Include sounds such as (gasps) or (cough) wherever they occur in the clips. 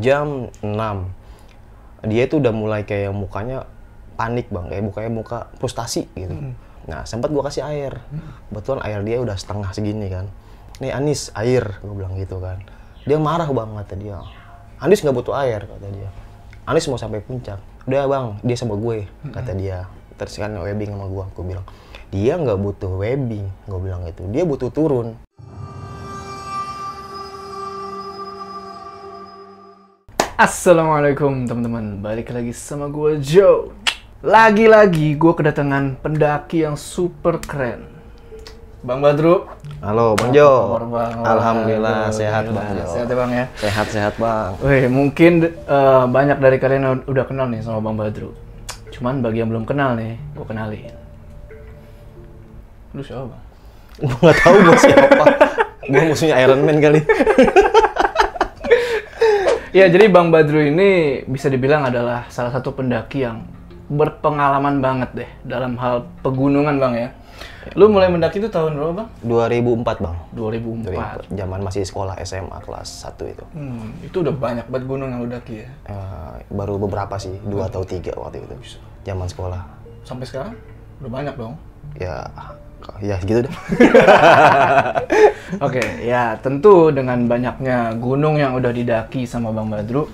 jam 6 dia itu udah mulai kayak mukanya panik bang. Kayak mukanya muka frustasi gitu. Nah sempat gua kasih air. Kebetulan air dia udah setengah segini kan. Nih Anis air gue bilang gitu kan. Dia marah bang kata dia. Anis nggak butuh air kata dia. Anis mau sampai puncak. Udah bang dia sama gue kata dia. Terus kan webbing sama gue gue bilang. Dia nggak butuh webbing gue bilang gitu. Dia butuh turun Assalamualaikum teman-teman, balik lagi sama gue Joe. Lagi-lagi gue kedatangan pendaki yang super keren. Bang Badru. halo bang Jo Bang? alhamdulillah sehat bang Jo Sehat ya Bang ya. sehat sehat bang Wih, mungkin eh, banyak dari kalian yang udah kenal nih sama Bang Badru. Cuman bagi yang belum kenal nih, gue kenalin. Lu siapa Bang? gue nggak tahu gue siapa gue musuhnya Iron Man kali (laughs) (laughs) Ya, jadi Bang Badru ini bisa dibilang adalah salah satu pendaki yang berpengalaman banget deh dalam hal pegunungan Bang ya. Lu mulai mendaki itu tahun berapa Bang? 2004 bang 2004. 2004 zaman masih sekolah SMA kelas 1 itu Hmm, itu udah banyak banget gunung yang lu daki ya. Eh, baru beberapa sih dua atau tiga waktu itu zaman sekolah Sampai sekarang udah banyak dong. Ya ya gitu deh. (laughs) Oke, ya tentu dengan banyaknya gunung yang udah didaki sama Bang Badru,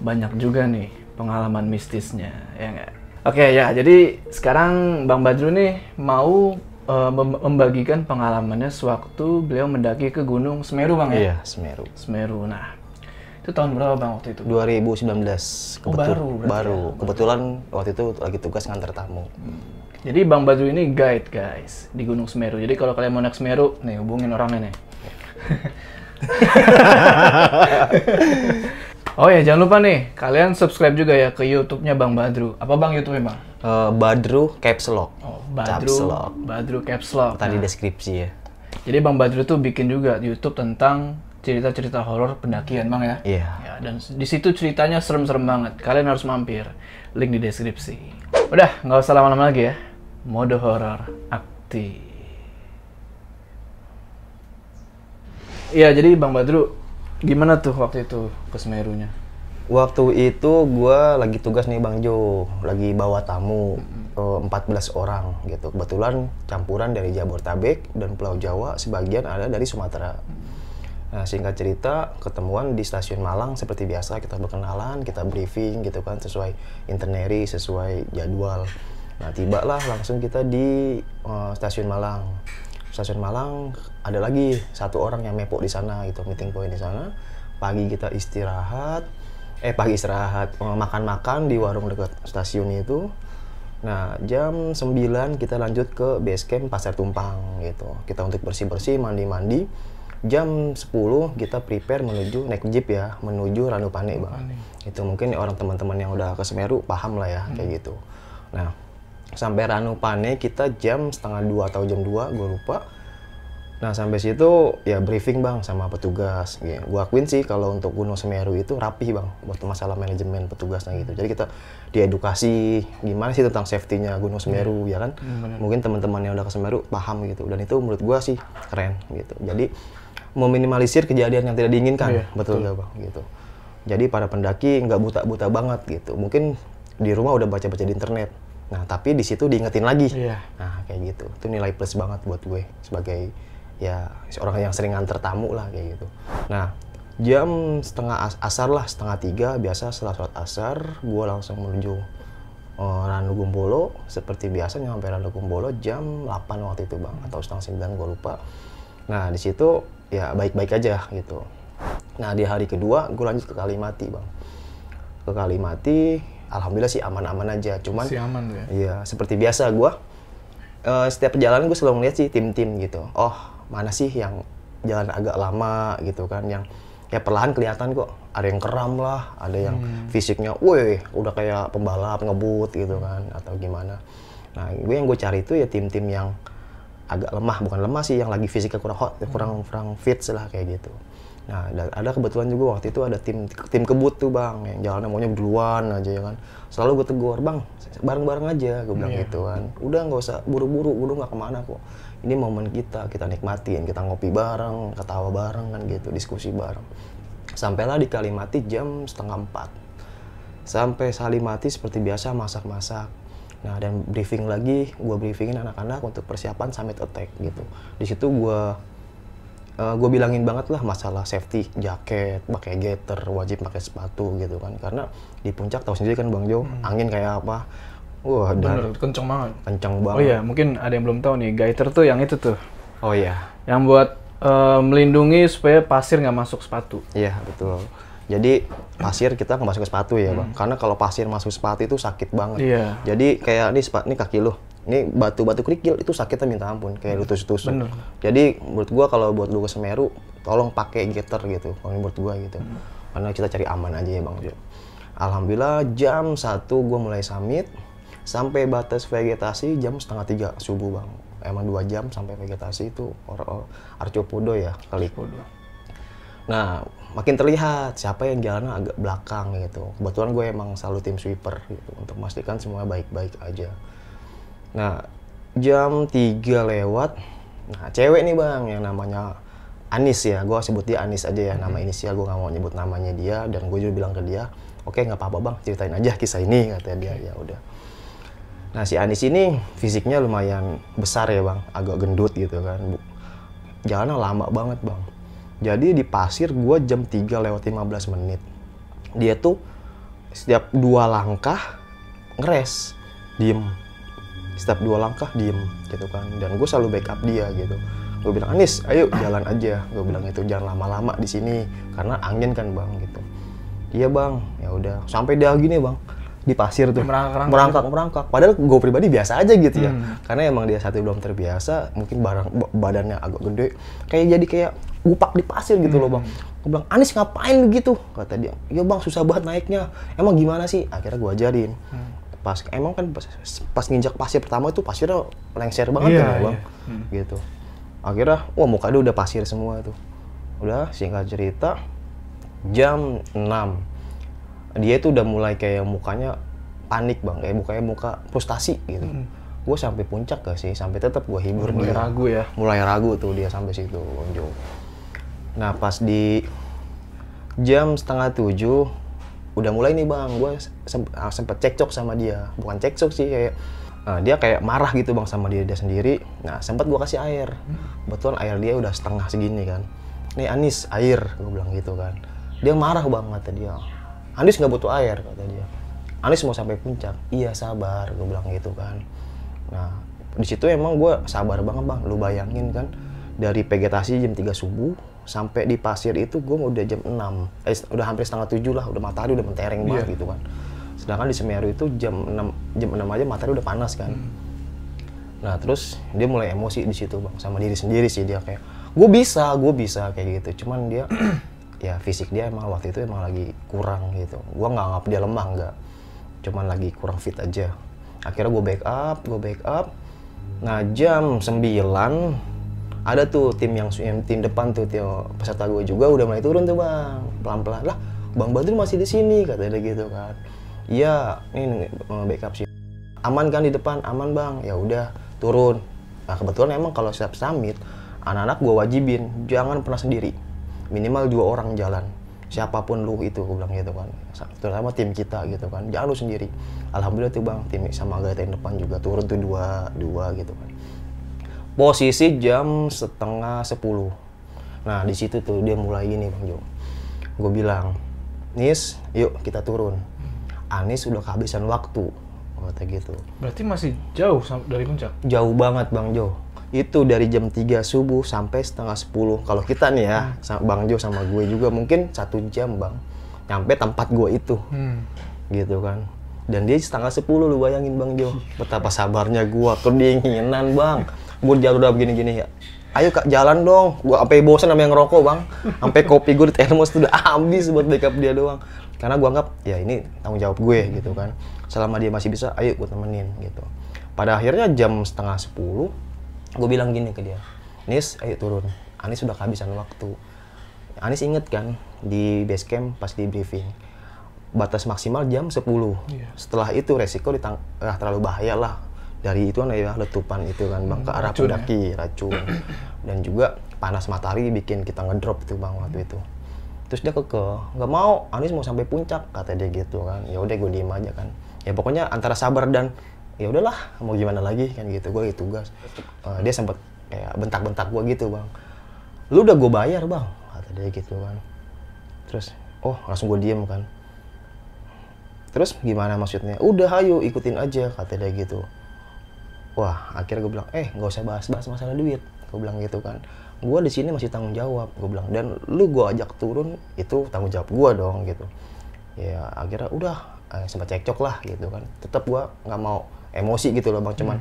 banyak juga nih pengalaman mistisnya, ya nggak? Oke ya, jadi sekarang Bang Badru nih mau mem- membagikan pengalamannya sewaktu beliau mendaki ke Gunung Semeru Bang ya? iya Semeru. Semeru, nah itu tahun berapa Bang waktu itu? 2019 Oh, baru berarti baru. Kebetulan waktu itu lagi tugas nganter tamu Jadi Bang Badru ini guide guys di Gunung Semeru. Jadi kalau kalian mau naik Semeru, nih hubungin orangnya nih. (laughs) oh ya jangan lupa nih, kalian subscribe juga ya ke YouTube-nya Bang Badru. Apa Bang YouTube-nya Bang? Eh, Badru Caps Lock Oh, Caps Badru, Lock. Badru Caps Lock. tadi Nah, deskripsi ya jadi Bang Badru tuh bikin juga YouTube tentang cerita-cerita horor pendakian Bang ya. iya Ya, dan di situ ceritanya serem-serem banget. Kalian harus mampir. Link di deskripsi. Udah, nggak usah lama-lama lagi ya. Mode horor aktif. Iya, jadi Bang Badru, gimana tuh waktu itu ke Semerunya? Waktu itu gua lagi tugas nih Bang Jo, lagi bawa tamu eh, 14 orang gitu. Kebetulan campuran dari Jabodetabek dan Pulau Jawa, sebagian ada dari Sumatera. Nah, singkat cerita, ketemuan di stasiun Malang seperti biasa kita berkenalan, kita briefing gitu kan sesuai itinerary, sesuai jadwal. Nah, tibalah langsung kita di eh, stasiun Malang. Stasiun Malang ada lagi satu orang yang mepok di sana gitu, meeting point di sana. Pagi kita istirahat, eh pagi istirahat, eh, makan-makan di warung dekat stasiun itu. Nah, jam 9 kita lanjut ke base camp Pasar Tumpang gitu. Kita untuk bersih-bersih, mandi-mandi. Jam 10 kita prepare menuju naik jeep ya, menuju Ranupane, Bang. Itu mungkin orang teman-teman yang udah ke Semeru paham lah ya kayak gitu. Nah, sampai Ranupane kita jam setengah dua atau jam 2, gue lupa. Nah sampai situ ya briefing bang sama petugas. Ya, gua akuin sih kalau untuk Gunung Semeru itu rapih bang buat masalah manajemen petugasnya gitu. Jadi kita diedukasi gimana sih tentang safety-nya Gunung Semeru ya kan. Mungkin teman-teman yang udah ke Semeru paham gitu. Dan itu menurut gua sih keren gitu. Jadi meminimalisir kejadian yang tidak diinginkan. Iya, betul nggak bang gitu. Jadi para pendaki nggak buta-buta banget gitu. Mungkin di rumah udah baca-baca di internet. Nah tapi di situ diingetin lagi. Iya. Nah, kayak gitu. Itu nilai plus banget buat gue sebagai ya seorang yang sering nganter tamu lah kayak gitu. Nah, jam setengah as- asar lah, setengah tiga biasa setelah sholat asar, gue langsung menuju uh, Ranu Gumbolo. Seperti biasa nyampe Ranu Gumbolo jam 8 waktu itu bang, atau setengah 9 gue lupa. Nah, di situ ya baik-baik aja gitu. Nah, di hari kedua gue lanjut ke Kalimati bang. Ke Kalimati, alhamdulillah sih aman-aman aja. Cuman Si aman ya. Iya, seperti biasa gue setiap perjalanan gue selalu ngeliat sih tim-tim gitu. Oh, mana sih yang jalan agak lama gitu kan, yang ya perlahan kelihatan kok. Ada yang keram lah, ada yang fisiknya, weh, udah kayak pembalap ngebut gitu kan, atau gimana. Nah, gue yang gue cari itu ya tim-tim yang agak lemah, bukan lemah sih, yang lagi fisiknya kurang hot, kurang kurang fit lah kayak gitu. Nah, ada, ada kebetulan juga waktu itu ada tim tim kebut tuh bang, yang jalannya maunya duluan aja ya kan. Selalu gue tegur, bang, bareng-bareng aja, gue bilang gitu kan. Udah nggak usah buru-buru, buru nggak ke mana kok. Ini momen kita, kita nikmatin, kita ngopi bareng, ketawa bareng kan gitu, diskusi bareng. Sampailah di Kalimati jam setengah empat. Sampai Salimati seperti biasa masak-masak. Nah dan briefing lagi, gue briefingin anak-anak untuk persiapan summit attack gitu. Di situ gue uh, gue bilangin banget lah masalah safety, jaket, pakai gaiter, wajib pakai sepatu gitu kan. Karena di puncak tahu sendiri kan Bang Jo, angin kayak apa. Wah, Bener, kenceng banget. kencang Oh banget. iya, mungkin ada yang belum tahu nih, gaiter tuh yang itu tuh. Oh iya. Yang buat eh, melindungi supaya pasir nggak masuk sepatu. Iya betul. Jadi pasir kita nggak masuk ke sepatu ya bang, karena kalau pasir masuk sepatu itu sakit banget. Iya. Jadi kayak ini sepat, ini kaki lo, ini batu-batu kerikil itu sakitnya minta ampun, kayak lu tusuk-tusuk. Bener. Jadi menurut gua kalau buat lu ke Semeru, tolong pakai gaiter gitu, kalau menurut gua gitu. Karena kita cari aman aja ya bang. Jo. Alhamdulillah jam 1 gua mulai summit, sampai batas vegetasi jam setengah tiga subuh bang. Emang dua jam sampai vegetasi itu or, or, Arcopodo ya kali. Nah, makin terlihat siapa yang jalannya agak belakang gitu. Kebetulan gue emang selalu tim sweeper gitu untuk memastikan semua baik-baik aja. Nah, jam 3 lewat, nah cewek nih bang yang namanya Anis ya, gue sebut dia Anis aja ya, nama inisial gue nggak mau nyebut namanya dia dan gue juga bilang ke dia, oke nggak apa-apa bang, ceritain aja kisah ini kata dia ya udah. Nah si Anis ini fisiknya lumayan besar ya bang, agak gendut gitu kan. Jalannya lama banget bang. Jadi di pasir gue jam 3 lewat 15 menit. Dia tuh setiap dua langkah ngeres, diem. Setiap dua langkah diem gitu kan. Dan gue selalu backup dia gitu. Gue bilang Anis, ayo jalan aja. Gue bilang itu jangan lama-lama di sini karena angin kan bang gitu. Iya bang, ya udah. Sampai dia gini bang di pasir tuh Merangkak-rangkak merangkak merangkak padahal gue pribadi biasa aja gitu ya Hmm. karena emang dia satu belum terbiasa mungkin barang ba- badannya agak gede kayak jadi kayak gupak di pasir gitu loh bang Hmm. gue bilang Anis ngapain begitu kata dia ya bang susah banget naiknya emang gimana sih akhirnya gue ajarin Hmm. Pas emang kan pas, pas nginjak pasir pertama itu pasirnya lengser banget Iya, kan ya, bang? iya. Hmm. gitu. Akhirnya wah muka dia udah pasir semua tuh. Udah singkat cerita jam 6 dia itu udah mulai kayak mukanya panik bang. Kayak mukanya muka frustasi gitu. Gue sampai puncak gak sih? Sampai tetap gue hibur Mulai dia. ragu ya. mulai ragu tuh dia sampai situ Jo. Nah pas di jam setengah tujuh udah mulai nih bang, gue sempet cekcok sama dia, bukan cekcok sih kayak eh, dia kayak marah gitu bang sama diri dia sendiri. Nah sempat gue kasih air, betul air dia udah setengah segini kan. Nih Anis air, gue bilang gitu kan. Dia marah bang kata dia. Anis nggak butuh air kata dia. Anis mau sampai puncak. Iya sabar, gue bilang gitu kan. Nah, di situ emang gue sabar banget bang. Lu bayangin kan, dari vegetasi jam 3 subuh sampai di pasir itu gue udah jam 6. Eh, udah hampir setengah tujuh lah, udah matahari udah mentereng banget gitu kan. Sedangkan di Semeru itu jam 6, jam 6 aja matahari udah panas kan. Nah terus dia mulai emosi di situ bang, sama diri sendiri sih dia kayak, gue bisa, gue bisa kayak gitu. Cuman dia, (clears throat) ya fisik dia emang waktu itu emang lagi kurang gitu. Gue nggak anggap dia lemah nggak, cuman lagi kurang fit aja. Akhirnya gue backup, gue backup. Nah jam 9 ada tuh tim yang, tim depan tuh tim peserta gue juga udah mulai turun tuh bang, pelan-pelan. Lah. Bang Badrul masih di sini kata dia gitu kan. Iya, ini eh, backup sih aman kan di depan? Aman bang. Ya udah turun. Nah kebetulan emang kalau siap summit anak-anak gue wajibin jangan pernah sendiri. Minimal dua orang jalan. Siapa pun lu itu gue bilang gitu kan. Terutama tim kita gitu kan. Jangan lu sendiri. Alhamdulillah tuh bang tim sama gaya yang depan juga turun tuh dua dua gitu kan posisi jam setengah sepuluh nah di situ tuh dia mulai gini bang Jo gue bilang Nis yuk kita turun Anis udah kehabisan waktu kata gitu Berarti masih jauh dari puncak. jauh banget Bang Jo. Itu dari jam 3 subuh sampai setengah 10. Kalau kita nih ya, sa- Bang Jo sama gue juga mungkin satu jam Bang. Nyampe tempat gue itu. Hmm. Gitu kan. Dan dia setengah 10 lu bayangin Bang Jo. Betapa sabarnya gue, kedinginan Bang. Gue jalan udah begini-gini ya. Ayo kak jalan dong. Gue sampai bosan sama yang ngerokok bang. Sampai kopi gue di termos tuh udah (laughs) habis buat backup dia doang. Karena gue anggap ya ini tanggung jawab gue gitu kan. Selama dia masih bisa, ayo gue temenin gitu. Pada akhirnya jam setengah sepuluh, gue bilang gini ke dia, Nis, ayo turun. Anis sudah kehabisan waktu. Anis inget kan di base camp pas di briefing batas maksimal jam 10. Iya. Setelah itu resiko ditang ah, terlalu bahaya lah. Dari itu kan ya letupan itu kan bang ke arah racun ya? pendaki racun. Dan juga panas matahari bikin kita ngedrop tuh bang waktu itu. terus dia keke nggak mau Anis mau sampai puncak kata dia gitu kan. Ya udah gue diem aja kan. Ya pokoknya antara sabar dan ya udahlah mau gimana lagi kan gitu gue tugas. Eh, dia sempet kayak bentak-bentak gue gitu bang. Lu udah gue bayar bang kata dia gitu kan. Terus oh langsung gue diem kan. Terus gimana maksudnya? Udah ayo ikutin aja kata dia gitu wah akhirnya gue bilang eh nggak usah bahas-bahas masalah duit. Gue bilang gitu kan. Gue di sini masih tanggung jawab gue bilang. Dan lu gue ajak turun itu tanggung jawab gue dong gitu. Ya akhirnya udah eh, sempat cekcok lah gitu kan. Tetap gue nggak mau emosi gitu loh bang. Cuman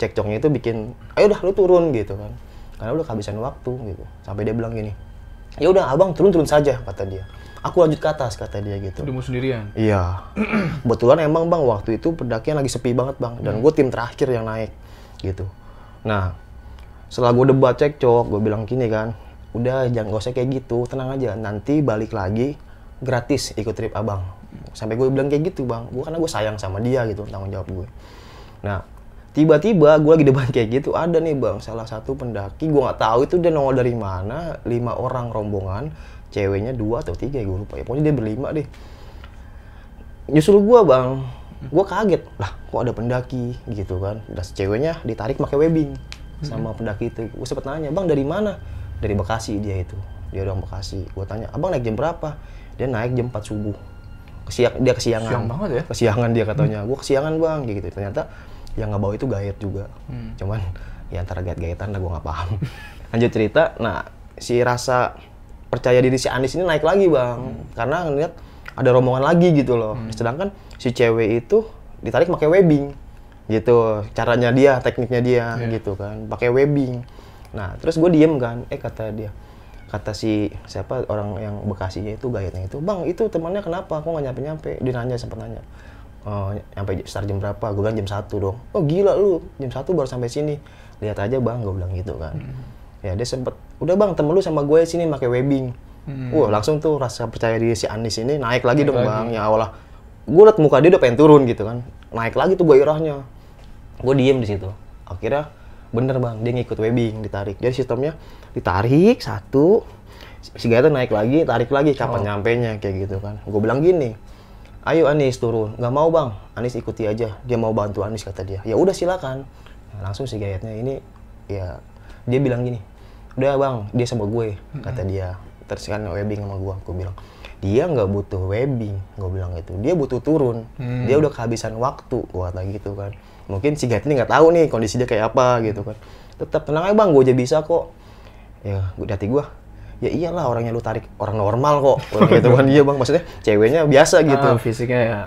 cekcoknya itu bikin ayo udah lu turun gitu kan. Karena udah kehabisan waktu gitu. Sampai dia bilang gini ya udah abang turun turun saja kata dia aku lanjut ke atas kata dia gitu Udah mau sendirian. Iya. (clears throat) Kebetulan emang bang waktu itu pendakian lagi sepi banget bang. Dan gue tim terakhir yang naik gitu. Nah setelah gue debat cekcok, gue bilang gini kan, udah jangan gak usah kayak gitu, tenang aja. Nanti balik lagi gratis ikut trip abang. Sampai gue bilang kayak gitu bang. Gue karena gue sayang sama dia gitu tanggung jawab gue. Nah tiba-tiba gue lagi debat kayak gitu ada nih bang salah satu pendaki gue nggak tahu itu dia nongol dari mana lima orang rombongan ceweknya dua atau tiga gue lupa ya. Pokoknya dia berlima deh. Nyusul gua bang. Gua kaget lah kok ada pendaki? Gitu kan. Dan ceweknya ditarik pakai webbing sama pendaki itu. Gue sempet nanya bang dari mana? Dari Bekasi dia itu. Dia orang Bekasi. Gua tanya abang naik jam berapa? Dia naik jam 4 subuh. Kesiang, dia kesiangan. Siang banget ya? kesiangan dia katanya. Gua kesiangan bang gitu. Ternyata yang nggak bawa itu gaet juga. Hmm. cuman ya antara gaet-gaetan lah gua nggak paham. (laughs) Lanjut cerita nah si rasa percaya diri si Anis ini naik lagi bang. Karena ngeliat ada rombongan lagi gitu loh. Sedangkan si cewek itu ditarik pakai webbing gitu. Caranya dia tekniknya dia gitu kan. Pakai webbing. Nah terus gue diem kan. Eh kata dia kata si siapa orang yang bekasinya itu gaetnya itu bang itu temannya kenapa? Kok nggak nyampe nyampe dia nanya sempat nanya oh nyampe start jam berapa? Gue bilang jam satu dong. Oh gila lu. Jam satu baru sampai sini. Lihat aja bang gue bilang gitu kan. Ya dia sempet udah bang temen lu sama gue sini pakai webbing. Wah langsung tuh rasa percaya diri si Anis ini naik lagi dong bang. Yang awalnya gue liat muka dia udah pengen turun gitu kan. Naik lagi tuh gairahnya gue diem di situ. Akhirnya bener bang dia ngikut webbing ditarik. Jadi sistemnya ditarik satu si Gaeta naik lagi tarik lagi kapan nyampe nya kayak gitu kan. Gue bilang gini ayo Anis turun. Nggak mau bang. Anis ikuti aja. Dia mau bantu Anis kata dia. Ya udah silakan. Nah, langsung si Gayatnya ini ya dia bilang gini udah bang dia sama gue kata dia. Terus kan webbing sama gue gue bilang dia nggak butuh webbing gue bilang gitu. Dia butuh turun. Dia udah kehabisan waktu. Gue kata gitu kan. Mungkin si Gayat ini nggak tahu nih kondisi dia kayak apa gitu kan. Tetap tenang aja bang. Gue aja bisa kok. Ya gue hati gue ya iyalah orangnya lu tarik orang normal kok. Gua (laughs) gitu kan. Iya bang. Maksudnya ceweknya biasa gitu. Ah, fisiknya ya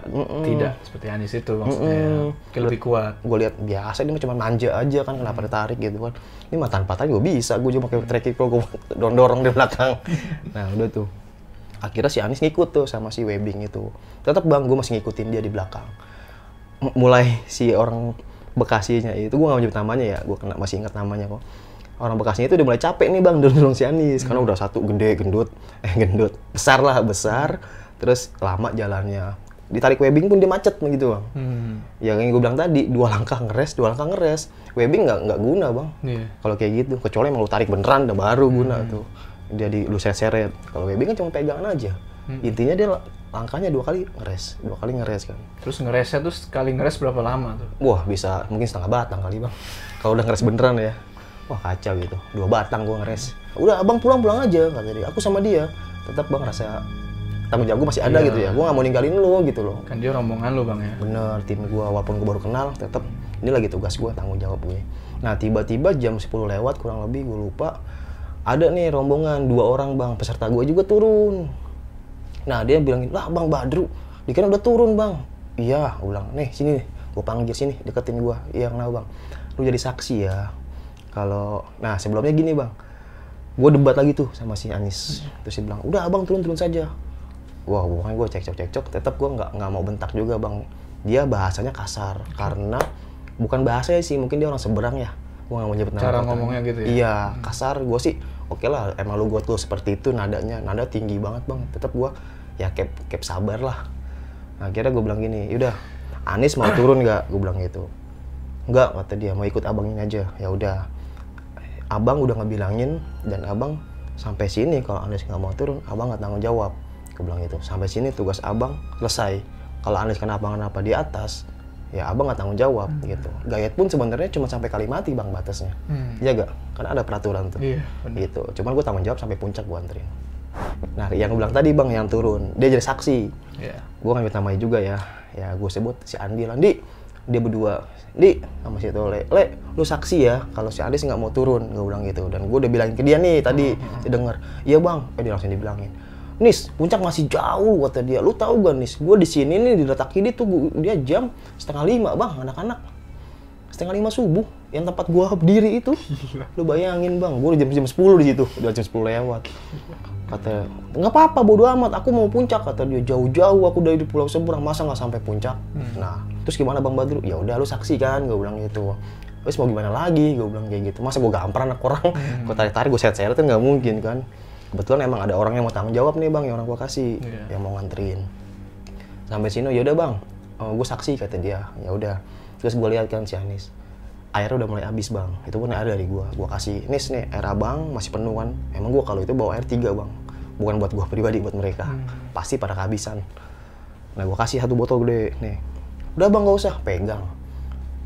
tidak seperti Anis itu maksudnya. Kayak lebih kuat. gue lihat biasa dia cuma manja aja kan kenapa ditarik gitu kan. Ini mah tanpa tarik gue bisa gue cuma pakai trekking pro gue dorong dorong di belakang. (laughs) Nah udah tuh. Akhirnya si Anis ngikut tuh sama si Webbing itu. Tetap bang gue masih ngikutin dia di belakang. M- mulai si orang Bekasinya itu gue gak nyebut namanya ya gue kena masih ingat namanya kok orang Bekasinya itu udah mulai capek nih bang dorong si Anis karena udah satu gede gendut (laughs) eh gendut besar lah besar. Terus lama jalannya. Ditarik webbing pun dia macet gitu bang. Hmm. yang gue bilang tadi dua langkah ngeres dua langkah ngeres. Webbing nggak nggak guna bang. Iya. kalau kayak gitu kecuali emang lu tarik beneran udah baru guna tuh. Dia di lu seret kalau webbing kan cuma pegangan aja. Intinya dia la- langkahnya dua kali ngeres dua kali ngeres kan. Terus ngeresnya tuh sekali ngeres berapa lama tuh? wah bisa mungkin setengah batang kali bang. Kalau udah ngeres beneran ya wah kacau gitu. Dua batang gua ngeres. Udah abang pulang pulang aja kata dia aku sama dia. Tetap bang rasa tanggung jawab gua masih ada gitu ya. Gua nggak mau ninggalin lu gitu loh. Kan dia rombongan lu bang ya. bener tim gua walaupun gua baru kenal tetap ini lagi tugas gua tanggung jawab gue nah tiba-tiba jam 10 lewat kurang lebih gue lupa. Ada nih rombongan dua orang bang. Peserta gua juga turun. Nah dia bilangin lah bang Badru dikira udah turun bang. Iya gua bilang. Nih sini gua panggil sini deketin gua. Iya kenapa bang? Lu jadi saksi ya kalau nah sebelumnya gini bang. Gue debat lagi tuh sama si Anis. Terus dia bilang udah abang turun turun saja. Wah pokoknya gue cekcok cekcok tetap gue nggak nggak mau bentak juga bang. Dia bahasanya kasar karena bukan bahasanya sih mungkin dia orang seberang ya. Gue nggak mau nyebut nama Cara ngomongnya gitu ya? iya kasar. Gue sih oke lah emang lu gue tuh seperti itu nadanya nada tinggi banget bang. Tetap gue ya cap cap sabar lah. Nah, akhirnya gue bilang gini yaudah Anis mau turun nggak? Gue bilang gitu. Nggak kata dia mau ikut abang ini aja. Ya udah abang udah ngebilangin dan abang sampai sini kalau Anies nggak mau turun abang nggak tanggung jawab. Gue bilang gitu sampai sini tugas abang selesai. Kalau Anies kenapa kenapa di atas ya abang nggak tanggung jawab gitu. Gayet pun sebenarnya cuma sampai Kalimati bang batasnya. Hmm. iya gak karena ada peraturan tuh. Iya, gitu. Cuman gue tanggung jawab sampai puncak gue anterin. Nah yang gue bilang tadi bang yang turun dia jadi saksi. Iya. gue ngambil namanya juga ya. Ya gue sebut si Andi Landi dia berdua di sama si Tole le lu saksi ya kalau si Andi nggak mau turun gue bilang gitu dan gue udah bilangin ke dia nih tadi dia denger iya bang eh dia langsung dibilangin Nis, puncak masih jauh kata dia. Lu tahu gak Nis? Gue di sini nih di letak ini tuh gua- dia jam setengah lima bang, anak-anak. Setengah lima subuh, yang tempat gua berdiri itu. (laughs) Lu bayangin bang, gue jam jam 10 di situ, udah jam 10 lewat. Kata, nggak apa-apa, bodo amat. Aku mau puncak kata dia. Jauh-jauh aku dari di Pulau Seberang, masa nggak sampai puncak? Nah, terus gimana bang Badru? Ya udah, lu saksi kan, gue bilang gitu. Terus mau gimana lagi? Gue bilang kayak gitu. Masa gue gampar anak orang? (laughs) Gue tarik-tarik, gue seret-seret kan nggak mungkin kan. Kebetulan emang ada orang yang mau tanggung jawab nih bang, yang orang gua kasih, Iya. yang mau nganterin. Sampai sini, ya udah bang, gue saksi kata dia. Ya udah. Terus gue lihat kan si Anis airnya udah mulai habis bang itu pun ada dari gua gua kasih nis nih air abang masih penuh kan emang gua kalau itu bawa air tiga bang bukan buat gua pribadi buat mereka. Pasti pada kehabisan. Nah gua kasih satu botol gede nih. Udah bang nggak usah. Pegang.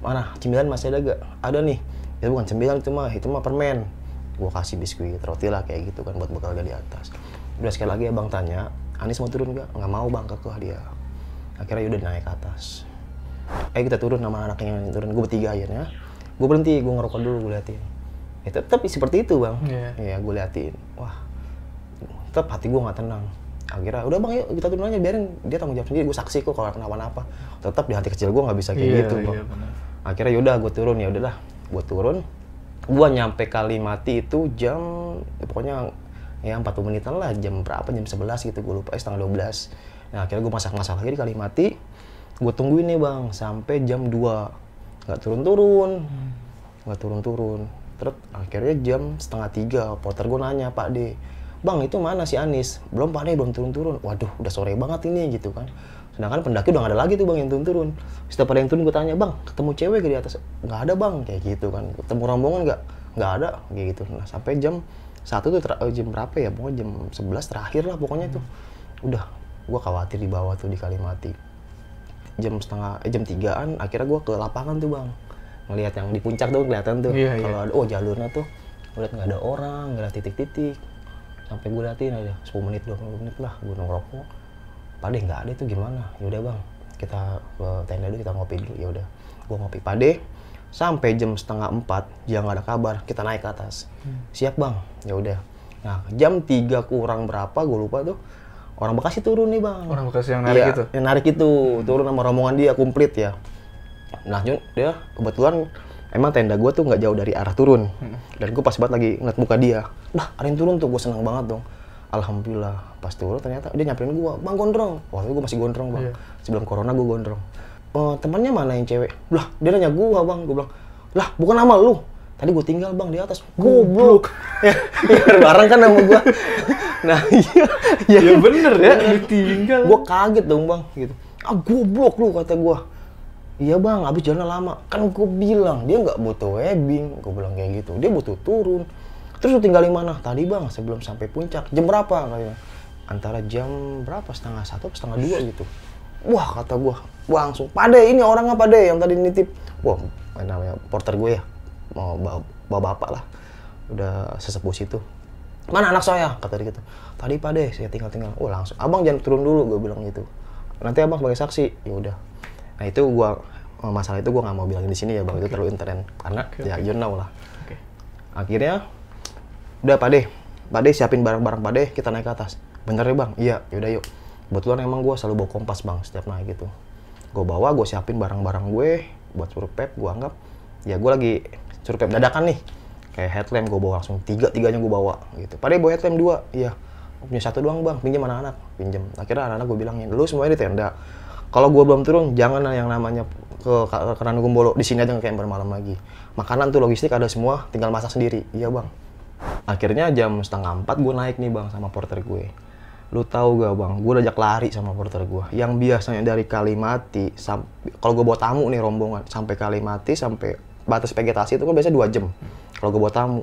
Mana? Cemilan masih ada gak ada nih. Itu bukan cemilan itu mah itu mah permen. Gua kasih biskuit roti lah kayak gitu kan buat bekal dia di atas. Udah sekali lagi abang tanya Anis mau turun gak nggak mau bang kekeh dia. Akhirnya udah naik ke atas. Ayo kita turun nama anaknya yang turun. Gue bertiga akhirnya. Gue berhenti gue ngerokok dulu gue liatin. Ya tetap seperti itu bang. Iya. ya gue liatin. Wah tetap hati gue nggak tenang. Akhirnya udah bang yuk kita turun aja biarin. Dia tanggung jawab sendiri gue saksi kok kalau kenapa-napa. Tetap di hati kecil gue nggak bisa kayak Iya, gitu bang. iya, benar. akhirnya yaudah gue turun. Ya udahlah gue turun. Gue nyampe Kalimati itu jam ya pokoknya ya 40 menitan lah jam berapa jam 11 gitu gue lupa eh, setengah 12 nah akhirnya gue masak-masak lagi di Kalimati gue tungguin nih bang sampai jam 2 nggak turun-turun. Nggak turun-turun. Terus akhirnya jam setengah tiga porter gue nanya Pak D bang itu mana si Anis? Belum Pak belum turun-turun. Waduh udah sore banget ini gitu kan. Sedangkan pendaki udah nggak ada lagi tuh bang yang turun-turun. Setiap ada yang turun gue tanya bang ketemu cewek gak di atas? Nggak ada bang kayak gitu kan. Ketemu rombongan nggak? Nggak ada kayak gitu. Nah sampai jam satu tuh jam berapa ya? Pokoknya jam 11 terakhir lah pokoknya tuh. Udah gue khawatir di bawah tuh di Kalimati. Jam setengah eh, jam tigaan akhirnya gue ke lapangan tuh bang. Ngelihat yang di puncak tuh kelihatan tuh. Iya, iya. kalau ada oh jalurnya tuh gue liat nggak ada orang nggak ada titik-titik sampai gue liatin aja 10 menit 20 menit lah gue ngerokok. Pade nggak ada itu gimana? Yaudah bang. Kita ke tenda dulu kita ngopi dulu. Ya udah gue ngopi pade. Sampai jam setengah empat dia nggak ada kabar kita naik ke atas. Siap bang. Ya udah. Nah jam 3 kurang berapa gue lupa tuh orang Bekasi turun nih bang. Orang Bekasi yang narik Iya, itu? yang narik itu turun sama rombongan dia komplit ya. Nah Jun dia kebetulan emang tenda gue tuh nggak jauh dari arah turun. Dan gue pas banget lagi ngeliat muka dia. Nah ada yang turun tuh gue seneng banget dong. Alhamdulillah pas turun ternyata dia nyamperin gue bang gondrong. Waktu itu gue masih gondrong bang. Iya. sebelum corona gue gondrong. "Eh, temannya mana yang cewek? Lah dia nanya gue bang gue bilang. Lah bukan nama lu. Tadi gue tinggal bang di atas. Goblok. (laughs) Ya ya, bareng kan sama gue nah iya. Iya Ya bener ya, ditinggal. gue kaget dong bang gitu. Ah goblok lu kata gue iya bang habis jalan lama. Kan gue bilang dia nggak butuh webbing gue bilang kayak gitu. Dia butuh turun. Terus lu tinggal di mana? Tadi bang sebelum sampai puncak. Jam berapa? Katanya antara jam berapa? Setengah satu setengah dua gitu. Wah kata gue wah langsung pade ini orang apa deh yang tadi nitip. Wah namanya porter gue ya. Mau bawa, bapak lah. Udah sesepuh situ mana anak saya? kata dia gitu. Tadi pak deh saya tinggal tinggal oh langsung abang jangan turun dulu gue bilang gitu. Nanti abang sebagai saksi. Ya udah. Nah itu gua eh, masalah itu gua nggak mau bilangin di sini ya bang. Itu terlalu intern. Karena ya you know lah. Oke. akhirnya udah pak deh. Pak deh siapin barang-barang pak deh kita naik ke atas. Bener ya bang? Iya. Yaudah yuk. Kebetulan emang gua selalu bawa kompas bang setiap naik gitu. Gue bawa gue siapin barang-barang gue buat surpep gue anggap. Ya gue lagi surpep dadakan nih. Kayak headlamp gue bawa langsung tiga tiganya gue bawa gitu. Padahal bawa headlamp dua. Iya. Punya satu doang bang. Pinjam anak-anak. Pinjam. Akhirnya anak-anak gue bilangin lu semuanya di tenda. Kalau gue belum turun jangan yang namanya ke ke Kerana Gumbolo di sini aja kayak bermalam lagi makanan tuh logistik ada semua tinggal masak sendiri iya bang akhirnya jam setengah empat gue naik nih bang sama porter gue lu tahu gak bang gue ajak lari sama porter gue yang biasanya dari Kalimati kalau gue bawa tamu nih rombongan sampai Kalimati sampai batas vegetasi itu kan biasanya dua jam kalau gue bawa tamu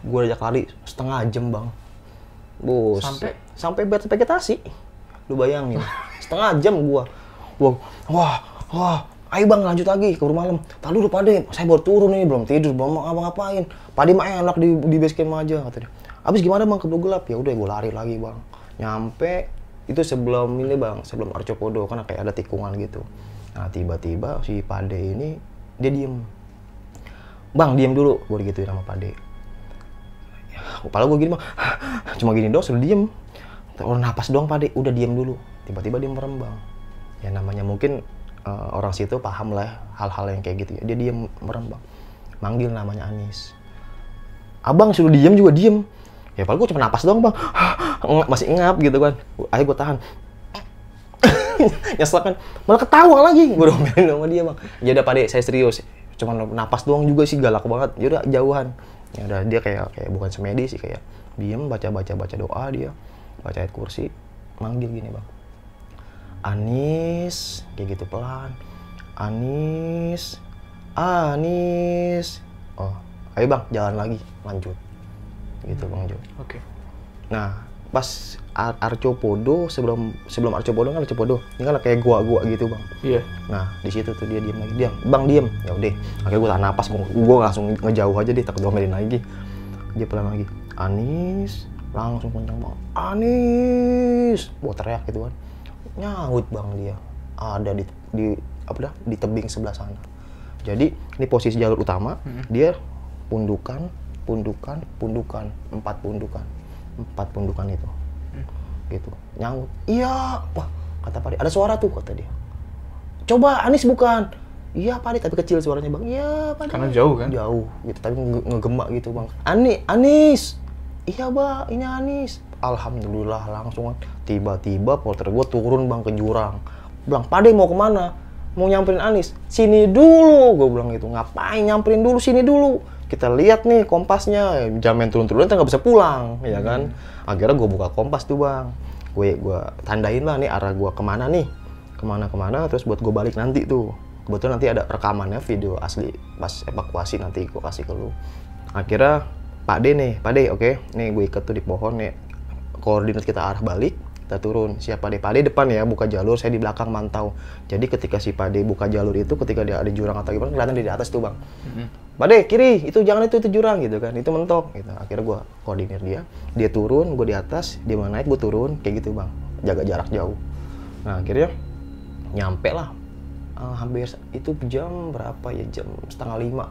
gue ajak lari setengah jam bang Bos. Sampai? sampai vegetasi. Lu bayangin. Setengah jam gua. Gua wah, wah, ayo Bang lanjut lagi ke rumah malam. Tadi dulu Pade, saya baru turun nih, belum tidur, belum apa ngapain. Pade mah enak di di base camp aja kata dia. Abis gimana Bang keburu gelap? Ya udah gua lari lagi, Bang. Nyampe itu sebelum ini Bang, sebelum Arcopodo kan kayak ada tikungan gitu. Nah, tiba-tiba si Pade ini dia diem. Bang, diem dulu, gue gituin sama Pade kepala gue gini mah (laughs) cuma gini doang sudah diem orang napas doang pade udah diem dulu tiba-tiba dia merem bang ya namanya mungkin uh, orang situ paham lah hal-hal yang kayak gitu. Ya dia diem merem bang. Manggil namanya Anis. Abang suruh diem juga diem. Ya paling gue cuma napas doang bang. (gasps) Masih ngap gitu kan. Ayo gue tahan. (laughs) Nyesel kan. Malah ketawa lagi. Gue domelin sama dia bang. Ya udah pade saya serius. Cuma napas doang juga sih galak banget. Ya udah jauhan. Ya udah dia kayak kayak bukan semedi sih kayak diem baca baca baca doa dia. Baca ayat kursi manggil gini bang Anis kayak gitu pelan Anis Anis oh ayo bang jalan lagi lanjut gitu bang Jo Oke. nah pas Ar Arcopodo sebelum sebelum Arcopodo kan Arcopodo ini kan kayak gua-gua gitu bang Iya. Nah, di situ tuh dia diem lagi. Diam, bang diem. Ya udah. Akhirnya gue tahan napas, gue, gue langsung ngejauh aja deh, takut domelin lagi. Dia pelan lagi. Anis, langsung kencang bang. Anis, gue teriak gitu kan. Nyaut bang dia. Ada di, di apa dah di tebing sebelah sana. Jadi ini posisi jalur utama, dia pundukan, pundukan, pundukan, empat pundukan, empat pundukan itu, gitu. Nyaut. Iya, wah kata Pak ada suara tuh kata dia coba Anis bukan iya Pak tapi kecil suaranya bang iya Pak. Karena jauh kan? jauh gitu tapi nge ngegemak gitu bang Ani Anis iya bang ini Anis Alhamdulillah langsung tiba-tiba porter gue turun bang ke jurang. Bilang Pak Ade mau ke mana? Mau nyamperin Anis? Sini dulu gue bilang gitu. Ngapain nyamperin dulu? Sini dulu. Kita lihat nih kompasnya. Jam yang turun-turun kita nggak bisa pulang ya kan? Akhirnya gue buka kompas tuh bang. Gue gue tandain lah nih arah gue ke mana nih? Ke mana-kemana? Terus buat gue balik nanti tuh. Kebetulan nanti ada rekamannya video asli pas evakuasi nanti gue kasih ke lu. Akhirnya Pak D nih Pak D oke? Nih gue ikat tuh di pohon nih koordinat kita arah balik kita turun. Siapa Pak D depan ya buka jalur saya di belakang mantau. Jadi ketika si Pak D buka jalur itu ketika dia ada jurang atau gimana kelihatan di atas tuh bang. Pak D kiri itu jangan itu itu jurang gitu kan. Itu mentok gitu. Akhirnya gue koordinir dia. Dia turun gue di atas dia mau naik gue turun kayak gitu bang. Jaga jarak jauh. Nah akhirnya nyampe lah. Eh, hampir itu jam berapa ya? Jam setengah lima.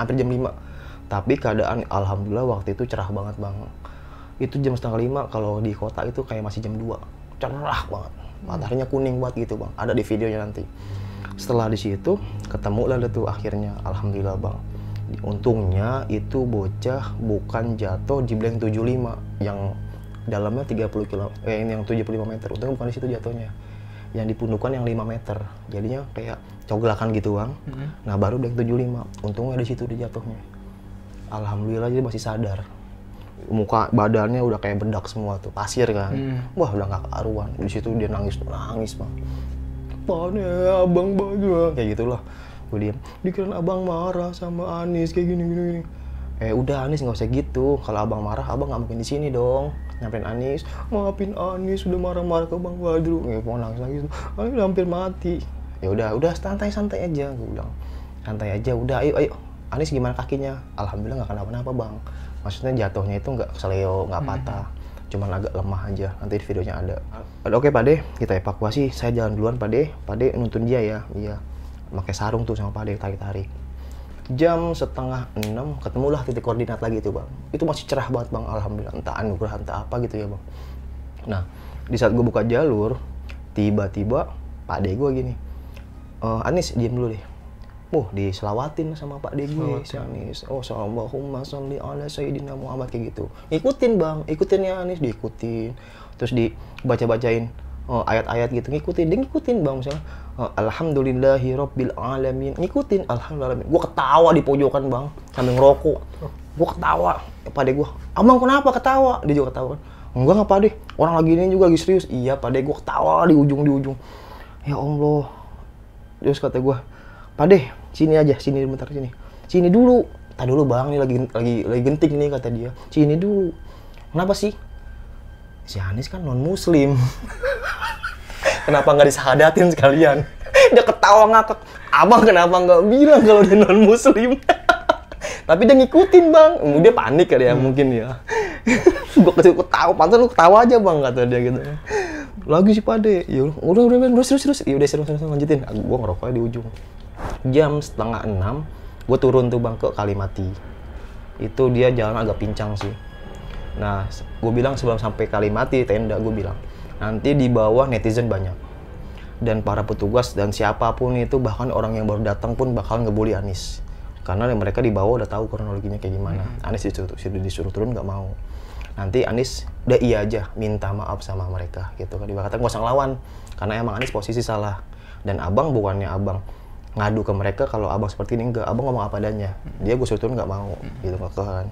Hampir jam lima. Tapi keadaan alhamdulillah waktu itu cerah banget bang itu jam setengah lima kalau di kota itu kayak masih jam 2 cerah banget. Mataharinya kuning banget gitu bang. Ada di videonya nanti. Setelah di situ ketemu lah tuh akhirnya. Alhamdulillah bang. Untungnya itu bocah bukan jatuh di blank 75 yang dalamnya 30 kilo eh ini yang 75 meter. Untungnya bukan di situ jatuhnya. Yang dipundukan yang 5 meter. Jadinya kayak coglakan gitu bang. Nah baru yang 75 untungnya di situ dia jatuhnya. Alhamdulillah dia masih sadar muka badannya udah kayak bedak semua tuh pasir kan. Wah udah nggak kearuan di situ dia nangis nangis bang. Pane abang baju kayak gitulah. Gue diam dikira abang marah sama Anis kayak gini gini, gini. eh udah Anis nggak usah gitu. Kalau abang marah abang nggak mungkin di sini dong. Nyampein Anis. Maafin Anis udah marah-marah ke Bang Badru. Ya mau nangis nangis Anis udah hampir mati. Ya udah udah santai santai aja gue bilang. Santai aja udah ayo ayo. Anis gimana kakinya? Alhamdulillah nggak kenapa-napa bang maksudnya jatuhnya itu nggak seleo nggak patah. Cuman agak lemah aja nanti di videonya ada. Oke Pak De kita evakuasi. Saya jalan duluan Pak De Pak De nuntun dia ya. Iya. Pakai sarung tuh sama Pak De tarik tarik jam setengah enam ketemulah titik koordinat lagi itu bang. Itu masih cerah banget bang. Alhamdulillah entah anugerah entah apa gitu ya bang. Nah di saat gue buka jalur tiba-tiba Pak De gue gini "Eh, Anis diem dulu deh Wah, diselawatin sama Pak De gue, si Anis. Oh, Allahumma sholli ala Sayyidina Muhammad kayak gitu. Ikutin bang, ikutin ya Anis, diikutin. Terus dibaca-bacain oh, ayat-ayat gitu, ngikutin. Dia ngikutin bang, misalnya. oh, Alhamdulillahi Rabbil Alamin. Ngikutin, Alhamdulillah. Gue ketawa di pojokan bang, sambil ngerokok. Gue ketawa. Pak De gue, abang kenapa ketawa? Dia juga ketawa kan. Enggak nggak Pak orang lagi ini juga lagi serius. Iya Pak De, gue ketawa di ujung di ujung. Ya Allah. Terus kata gue, Pak deh, sini aja, sini bentar sini. Sini dulu. Tadi dulu bang, nih lagi lagi lagi genting nih kata dia. Sini dulu. Kenapa sih? si Anis kan non muslim kenapa nggak disahadatin sekalian dia ketawa ngakak abang kenapa nggak bilang kalau dia non muslim tapi dia ngikutin bang dia panik kali ya mungkin ya gue kasih ketawa pantas lu ketawa aja bang kata dia gitu lagi sih pade ya udah udah udah terus terus terus ya udah terus terus lanjutin gue ngerokoknya di ujung jam setengah enam gue turun tuh bang ke Kalimati. Itu dia jalan agak pincang sih. Nah gue bilang sebelum sampai Kalimati tenda gue bilang nanti di bawah netizen banyak. Dan para petugas dan siapa pun itu bahkan orang yang baru datang pun bakal ngebully Anis. Karena mereka di bawah udah tahu kronologinya kayak gimana. Anis disuruh, disuruh, disuruh turun nggak mau. Nanti Anis udah iya aja minta maaf sama mereka gitu kan. Dikatakan gak usah ngelawan karena emang Anis posisi salah. Dan abang bukannya abang ngadu ke mereka kalau abang seperti ini enggak abang ngomong apa adanya. Dia gue suruh turun nggak mau gitu kan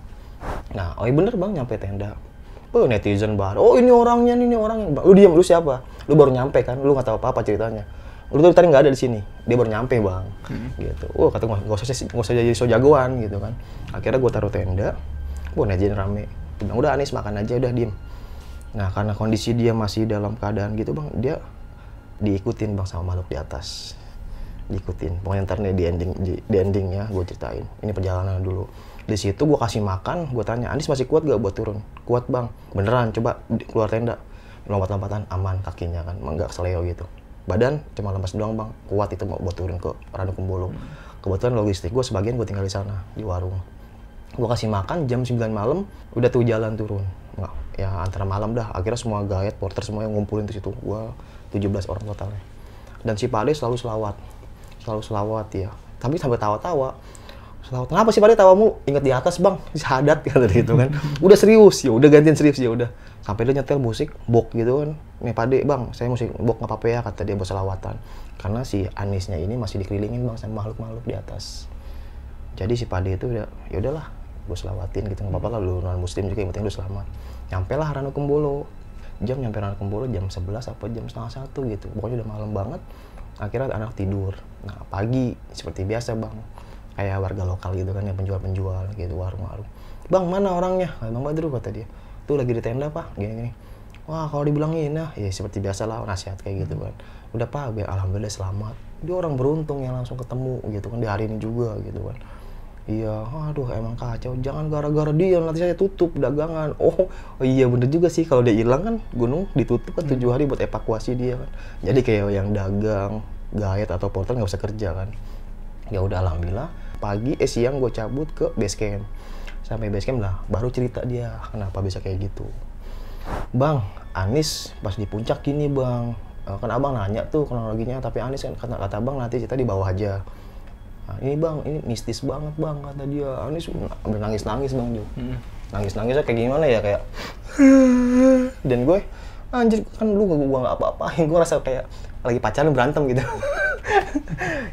nah oh iya bener bang nyampe tenda. Oh netizen baru. Oh ini orangnya nih, ini orangnya lu diam lu siapa? Lu baru nyampe kan lu nggak tahu apa apa ceritanya. Lu tuh tadi nggak ada di sini dia baru nyampe bang gitu. Oh kata gue nggak usah nggak usah jadi so jagoan gitu kan. Akhirnya gue taruh tenda gue netizen rame. Bilang udah Anis makan aja udah diem. Nah karena kondisi dia masih dalam keadaan gitu bang dia diikutin bang sama makhluk di atas diikutin pokoknya ntar nih di ending di, di ending ya gue ceritain. Ini perjalanan dulu. Di situ gue kasih makan gue tanya Andis masih kuat gak buat turun? Kuat bang. Beneran coba keluar tenda. Lompat-lompatan aman kakinya kan nggak seleo gitu. Badan cuma lemas doang bang. Kuat itu mau buat turun ke Ranu Kumbolo kebetulan logistik gue sebagian gue tinggal di sana di warung. Gue kasih makan jam 9 malam udah tuh jalan turun. Nggak ya antara malam dah akhirnya semua guide porter semua yang ngumpulin di situ gue 17 orang totalnya. Dan si Pade selalu selawat selalu selawat ya tapi sampai tawa-tawa. Selawat kenapa sih Pade tawamu? Ingat di atas bang. (laughs) Syahadat kata gitu kan. (laughs) Udah serius. Ya udah gantian serius ya udah. Sampai dia nyetel musik bok gitu kan. Nih Pade bang saya musik bok nggak apa-apa ya kata dia buat selawatan. Karena si Anisnya ini masih dikelilingin bang sama makhluk-makhluk di atas. Jadi si Pade itu udah ya udahlah gue selawatin gitu. Nggak apa-apa lah lu non muslim juga yang penting lu selamat. Nyampe lah Ranu Kembolo jam nyampe Ranu Kembolo jam 11 apa jam setengah satu gitu. Pokoknya udah malam banget akhirnya anak tidur. Nah pagi seperti biasa bang. Kayak warga lokal gitu kan yang penjual-penjual gitu warung-warung. Bang mana orangnya? Bang Badru kata dia. Tuh lagi di tenda pak. Gini-gini. Wah kalau dibilangin nah ya seperti biasa lah nasihat kayak gitu kan udah pak biar alhamdulillah selamat. Dia orang beruntung yang langsung ketemu gitu kan di hari ini juga gitu kan Iya, aduh emang kacau. Jangan gara-gara dia nanti saya tutup dagangan. Oh, oh iya bener juga sih kalau dia hilang kan gunung ditutup kan tujuh hari buat evakuasi dia kan. Jadi kayak yang dagang, guide atau porter nggak usah kerja kan. Ya udah alhamdulillah. Pagi eh siang gue cabut ke base camp. Sampai base camp lah, baru cerita dia kenapa bisa kayak gitu. Bang, Anis pas di puncak gini bang. Eh, kan abang nanya tuh kronologinya, tapi Anis kan kata, kata abang nanti kita di bawah aja. Nah, ini bang, ini mistis banget bang kata dia. Anis ambil nangis nangis bang Jo. Nangis nangisnya kayak gimana ya kayak. (laughs) Dan gue anjir kan lu gak gua nggak apa-apain gue rasa kayak lagi pacaran berantem gitu.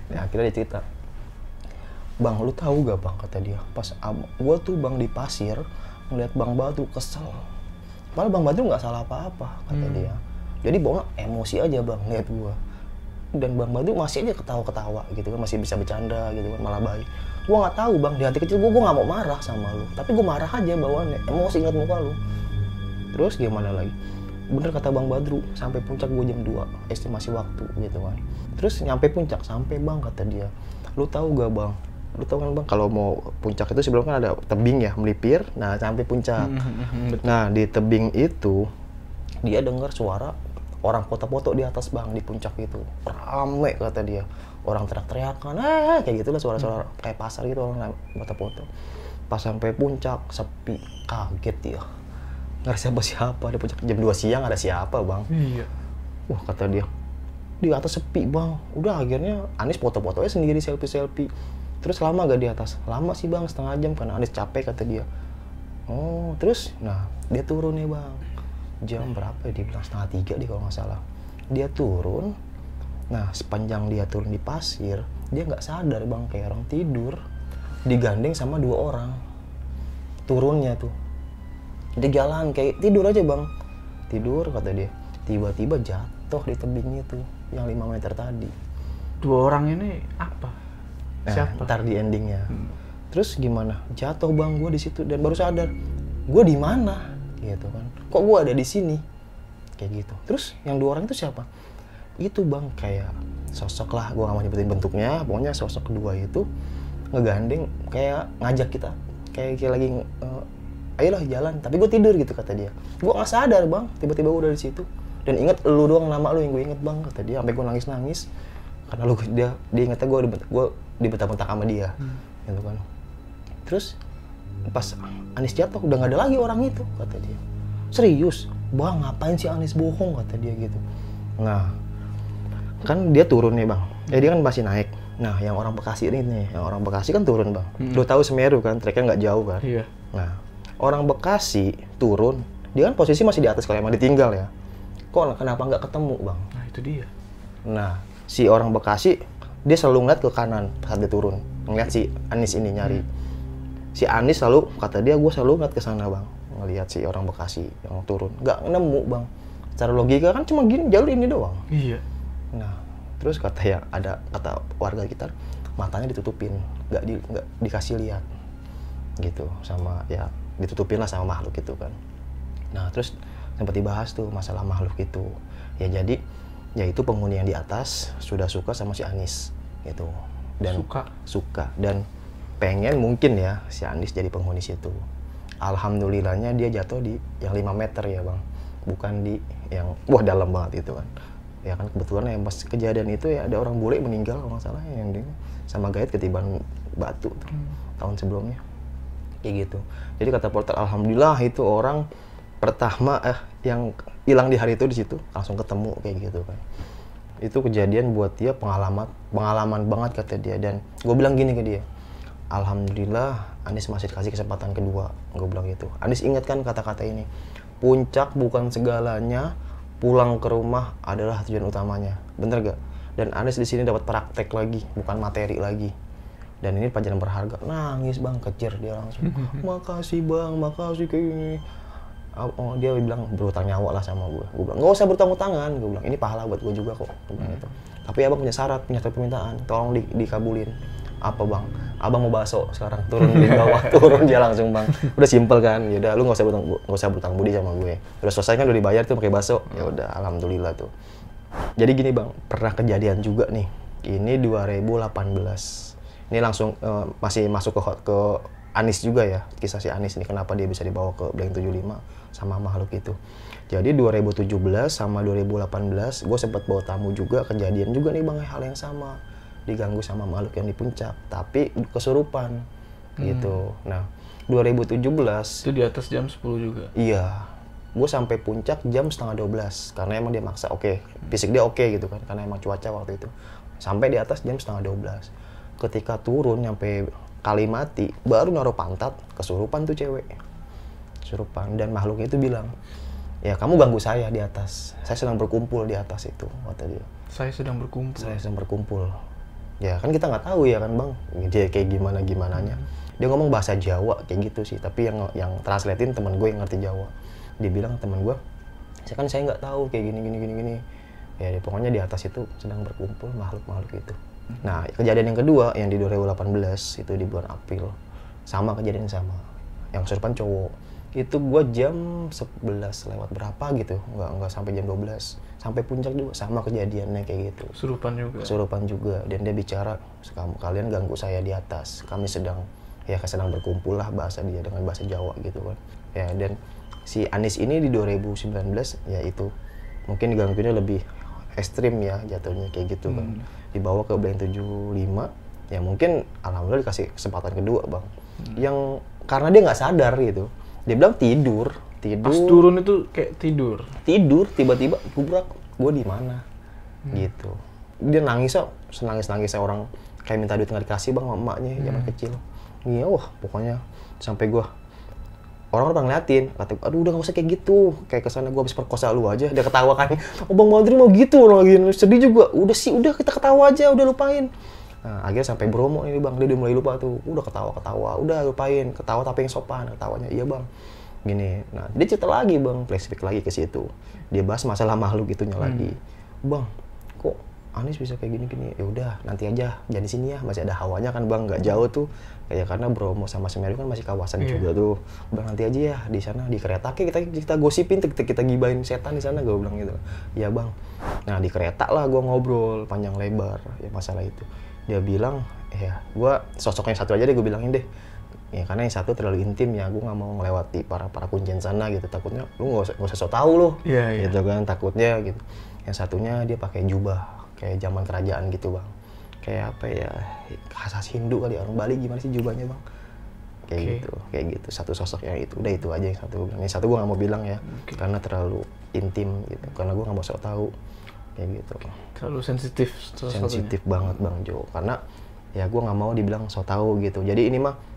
nah (laughs) akhirnya dia cerita. Bang, lu tahu gak bang kata dia. Pas gua tuh bang di pasir ngeliat bang Batu kesel. Padahal bang Batu nggak salah apa-apa kata dia. Jadi bawa emosi aja bang lihat gua dan Bang Badu masih aja ketawa-ketawa gitu kan masih bisa bercanda gitu kan malah baik. Gua nggak tahu bang di hati kecil gua gua nggak mau marah sama lu tapi gua marah aja bawaannya emosi ingat muka lu. Terus gimana lagi? Bener kata Bang Badru sampai puncak gua jam 2 estimasi waktu gitu kan. Terus nyampe puncak sampai bang kata dia. Lu tahu gak bang? Lu tahu kan bang? Kalau mau puncak itu sebelum kan ada tebing ya melipir. Nah sampai puncak. Nah di tebing itu dia dengar suara orang foto-foto di atas bang di puncak itu. Rame kata dia. Orang teriak-teriakan ah kayak gitulah suara-suara kayak pasar gitu orang foto-foto. Pas sampai puncak sepi. Kaget dia. Nggak ada siapa-siapa di puncak jam 2 siang ada siapa bang? Iya. wah kata dia. Di atas sepi bang. Udah akhirnya Anis foto-fotonya sendiri selfie-selfie. Terus lama gak di atas? Lama sih bang setengah jam karena Anis capek kata dia. Oh terus? Nah dia turun nih bang jam berapa ya? Dia bilang setengah tiga deh kalau nggak salah. Dia turun. Nah sepanjang dia turun di pasir dia nggak sadar bang kayak orang tidur digandeng sama dua orang. Turunnya tuh. Dia jalan kayak tidur aja bang. Tidur kata dia. Tiba-tiba jatuh di tebing itu yang 5 meter tadi. Dua orang ini apa? Nah, Siapa? ntar di endingnya. Terus gimana? Jatuh bang gue di situ dan baru sadar gue di mana? Gitu kan kok gue ada di sini? Kayak gitu. Terus yang dua orang itu siapa? Itu bang kayak sosok lah gue gak mau nyebutin bentuknya. Pokoknya sosok kedua itu ngegandeng kayak ngajak kita. Kayak, kayak lagi eh, ayolah jalan. Tapi gue tidur gitu kata dia. Gue nggak sadar bang. Tiba-tiba gue udah di situ. Dan inget lu doang nama lu yang gue inget bang kata dia. Sampai gue nangis nangis karena lu dia dia ingetnya gue gue dibentak-bentak sama dia. Gitu kan. Terus pas Anis jatuh udah nggak ada lagi orang itu kata dia serius bang ngapain sih Anis bohong kata dia gitu nah kan dia turun nih bang ya dia kan masih naik nah yang orang Bekasi ini nih yang orang Bekasi kan turun bang lu tahu Semeru kan treknya nggak jauh kan Iya. Nah, orang Bekasi turun, dia kan posisi masih di atas kalau emang ditinggal ya. Kok kenapa nggak ketemu, Bang? Nah, itu dia. Nah, si orang Bekasi, dia selalu ngeliat ke kanan saat dia turun. Ngeliat si Anis ini nyari. Si Anis selalu, kata dia, gue selalu ngeliat ke sana, Bang. Ngeliat si orang Bekasi yang turun. Nggak nemu, Bang. Secara logika kan cuma gini, jalur ini doang. Iya. Nah, terus kata ya ada kata warga kita matanya ditutupin, nggak di, nggak dikasih lihat, gitu sama ya ditutupin lah sama makhluk itu kan. Nah, terus sempat dibahas tuh masalah makhluk itu. Ya jadi ya itu penghuni yang di atas sudah suka sama si Anis gitu dan Suka. suka dan pengen mungkin ya si Anis jadi penghuni situ. Alhamdulillahnya dia jatuh di yang 5 meter ya bang, bukan di yang wah dalam banget itu kan. Ya kan kebetulan yang pas kejadian itu ya ada orang bule meninggal kalau nggak salah yang di sama gaet ketiban batu tuh, tahun sebelumnya kayak gitu. Jadi kata porter alhamdulillah itu orang pertama eh yang hilang di hari itu di situ langsung ketemu kayak gitu kan. Itu kejadian buat dia pengalaman pengalaman banget kata dia dan gue bilang gini ke dia. Alhamdulillah Anies masih dikasih kesempatan kedua. Gue bilang gitu. Anies ingat kan kata-kata ini. Puncak bukan segalanya, pulang ke rumah adalah tujuan utamanya. Bener gak? Dan Anies di sini dapat praktek lagi, bukan materi lagi dan ini pelajaran berharga nangis bang kejar dia langsung (laughs) makasih bang makasih kayak gini oh, dia bilang berutang nyawa lah sama gue gue bilang nggak usah berutang tangan gue bilang ini pahala buat gue juga kok gue bilang gitu. tapi abang punya syarat punya permintaan tolong di, dikabulin apa bang? Abang mau bakso sekarang. Turun di bawah (laughs) turun dia langsung bang. Udah simpel kan? Ya udah lu nggak usah berutang nggak usah berutang budi sama gue. Udah selesai kan udah dibayar tuh pakai bakso. Ya udah alhamdulillah tuh. Jadi gini bang pernah kejadian juga nih. Ini 2018 ini langsung eh, masih masuk ke ke Anis juga ya kisah si Anis ini kenapa dia bisa dibawa ke Blank 75 sama makhluk itu. Jadi 2017 sama 2018 gue sempat bawa tamu juga kejadian juga nih bang hal yang sama diganggu sama makhluk yang di puncak tapi kesurupan gitu. Nah 2017 Itu di atas jam 10 juga. Iya, gue sampai puncak jam setengah 12 karena emang dia maksa oke fisik dia oke gitu kan karena emang cuaca waktu itu. Sampai di atas jam setengah 12 ketika turun nyampe Kalimati baru naruh pantat kesurupan tuh cewek. Kesurupan. Dan makhluknya itu bilang ya kamu ganggu saya di atas. Saya sedang berkumpul di atas itu kata dia. Saya sedang berkumpul. saya sedang berkumpul ya kan kita nggak tahu ya kan bang dia kayak gimana gimananya. Dia ngomong bahasa Jawa kayak gitu sih tapi yang yang translatein teman gue yang ngerti Jawa. Dia bilang teman gue saya kan saya nggak tahu kayak gini gini gini gini. Ya dia- pokoknya di atas itu sedang berkumpul makhluk makhluk itu nah kejadian yang kedua yang di 2018 itu di bulan April sama kejadian sama. Yang kesurupan cowok. Itu gue jam 11 lewat berapa gitu nggak nggak sampai jam 12 sampai puncak juga sama kejadiannya kayak gitu. Kesurupan juga. kesurupan juga. Dan dia bicara kamu kalian ganggu saya di atas. Kami sedang ya sedang berkumpul lah bahasa dia dengan bahasa Jawa gitu kan. Ya dan si Anis ini di 2019 ya itu mungkin diganggunya lebih ekstrim ya jatuhnya kayak gitu kan. Dibawa ke Blank 75 ya mungkin alhamdulillah dikasih kesempatan kedua bang. Yang karena dia nggak sadar gitu. Dia bilang tidur tidur. Pas turun itu kayak tidur. tidur tiba-tiba gubrak gue di mana? Gitu. Dia nangis kok senangis nangis orang. Kayak minta duit nggak dikasih bang emaknya zaman kecil. Iya wah pokoknya sampai gue orang orang ngeliatin. Kata aduh udah gak usah kayak gitu. Kayak ke sana gue habis perkosa lu aja. Dia ketawa kan. Oh bang Madri mau gitu lagi. Sedih juga. Udah sih udah kita ketawa aja udah lupain. Nah, akhirnya sampai Bromo ini bang. Dia udah mulai lupa tuh. Udah ketawa ketawa udah lupain. Ketawa tapi yang sopan ketawanya. Iya bang gini nah dia cerita lagi bang flashback lagi ke situ. Dia bahas masalah makhluk itunya lagi. Bang kok Anis bisa kayak gini gini ya udah nanti aja jangan di sini ya. Masih ada hawanya kan bang nggak jauh tuh. Kayak karena Bromo sama Semeru kan masih kawasan Iya. juga tuh. Bang nanti aja ya di sana di kereta. Oke, kita kita gosipin kita, kita gibain setan di sana gue bilang gitu. Ya bang. Nah di kereta lah gue ngobrol panjang lebar ya masalah itu. Dia bilang ya gue sosoknya satu aja deh gue bilangin deh ya karena yang satu terlalu intim ya gue nggak mau melewati para para kuncen sana gitu. Takutnya lu nggak usah nggak usah so tau lu. Iya, iya. gitu kan takutnya gitu. Yang satunya dia pakai jubah kayak zaman kerajaan gitu bang. Kayak apa ya khas Hindu kali orang Bali gimana sih jubahnya bang? Kayak Oke. gitu kayak gitu. Satu sosok yang itu udah itu aja yang satu. Yang satu gue nggak mau bilang ya karena terlalu intim gitu. Karena gue nggak mau sok tahu kayak gitu. Terlalu sensitif sensitif banget bang Jo. Karena ya gue nggak mau dibilang so tahu gitu. Jadi ini mah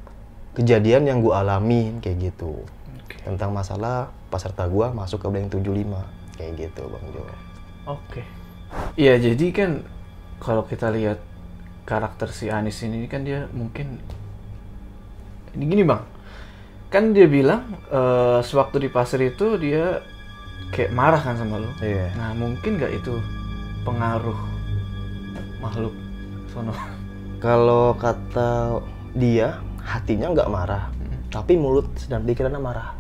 kejadian yang gue alamin kayak gitu Oke. tentang masalah peserta gue masuk ke blank 75 kayak gitu bang Jo Oke. Iya, jadi kan kalau kita lihat karakter si Anis ini kan dia mungkin ini gini bang, kan dia bilang eh, sewaktu di pasar itu dia kayak marah kan sama lo. iya Nah mungkin nggak itu pengaruh makhluk sono. kalau kata dia hatinya nggak marah tapi mulut dan pikirannya marah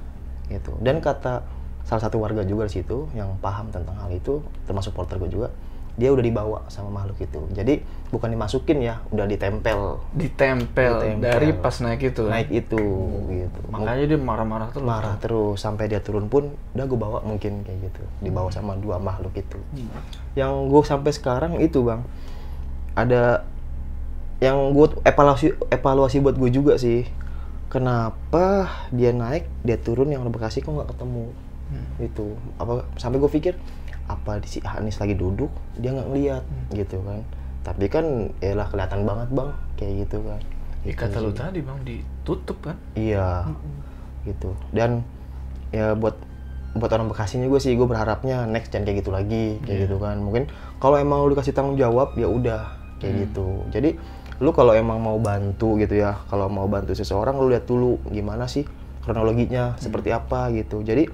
gitu. Dan kata salah satu warga juga di situ yang paham tentang hal itu termasuk porter gue juga dia udah dibawa sama makhluk itu. Jadi bukan dimasukin ya udah ditempel. Ditempel, Ditempel. dari pas naik itu. kan? naik itu gitu. Makanya dia marah-marah terus. marah terus sampai dia turun pun udah gue bawa mungkin kayak gitu. Dibawa sama dua makhluk itu. Yang gue sampai sekarang itu bang ada yang gue evaluasi evaluasi buat gue juga sih. Kenapa dia naik dia turun yang Bekasi kok nggak ketemu? Itu apa sampai gue pikir apa si Anis lagi duduk dia nggak ngeliat gitu kan. Tapi kan ya lah kelihatan banget bang. Kayak gitu kan. Ya, Gitu kata lu tadi bang ditutup kan? Iya, gitu. Dan ya buat buat orang Bekasinya gue sih gue berharapnya next jangan kayak gitu lagi, kayak gitu kan. Mungkin kalau emang lu dikasih tanggung jawab ya udah kayak gitu. Jadi lu kalau emang mau bantu gitu ya, kalau mau bantu seseorang lu lihat dulu gimana sih kronologinya seperti apa gitu. Jadi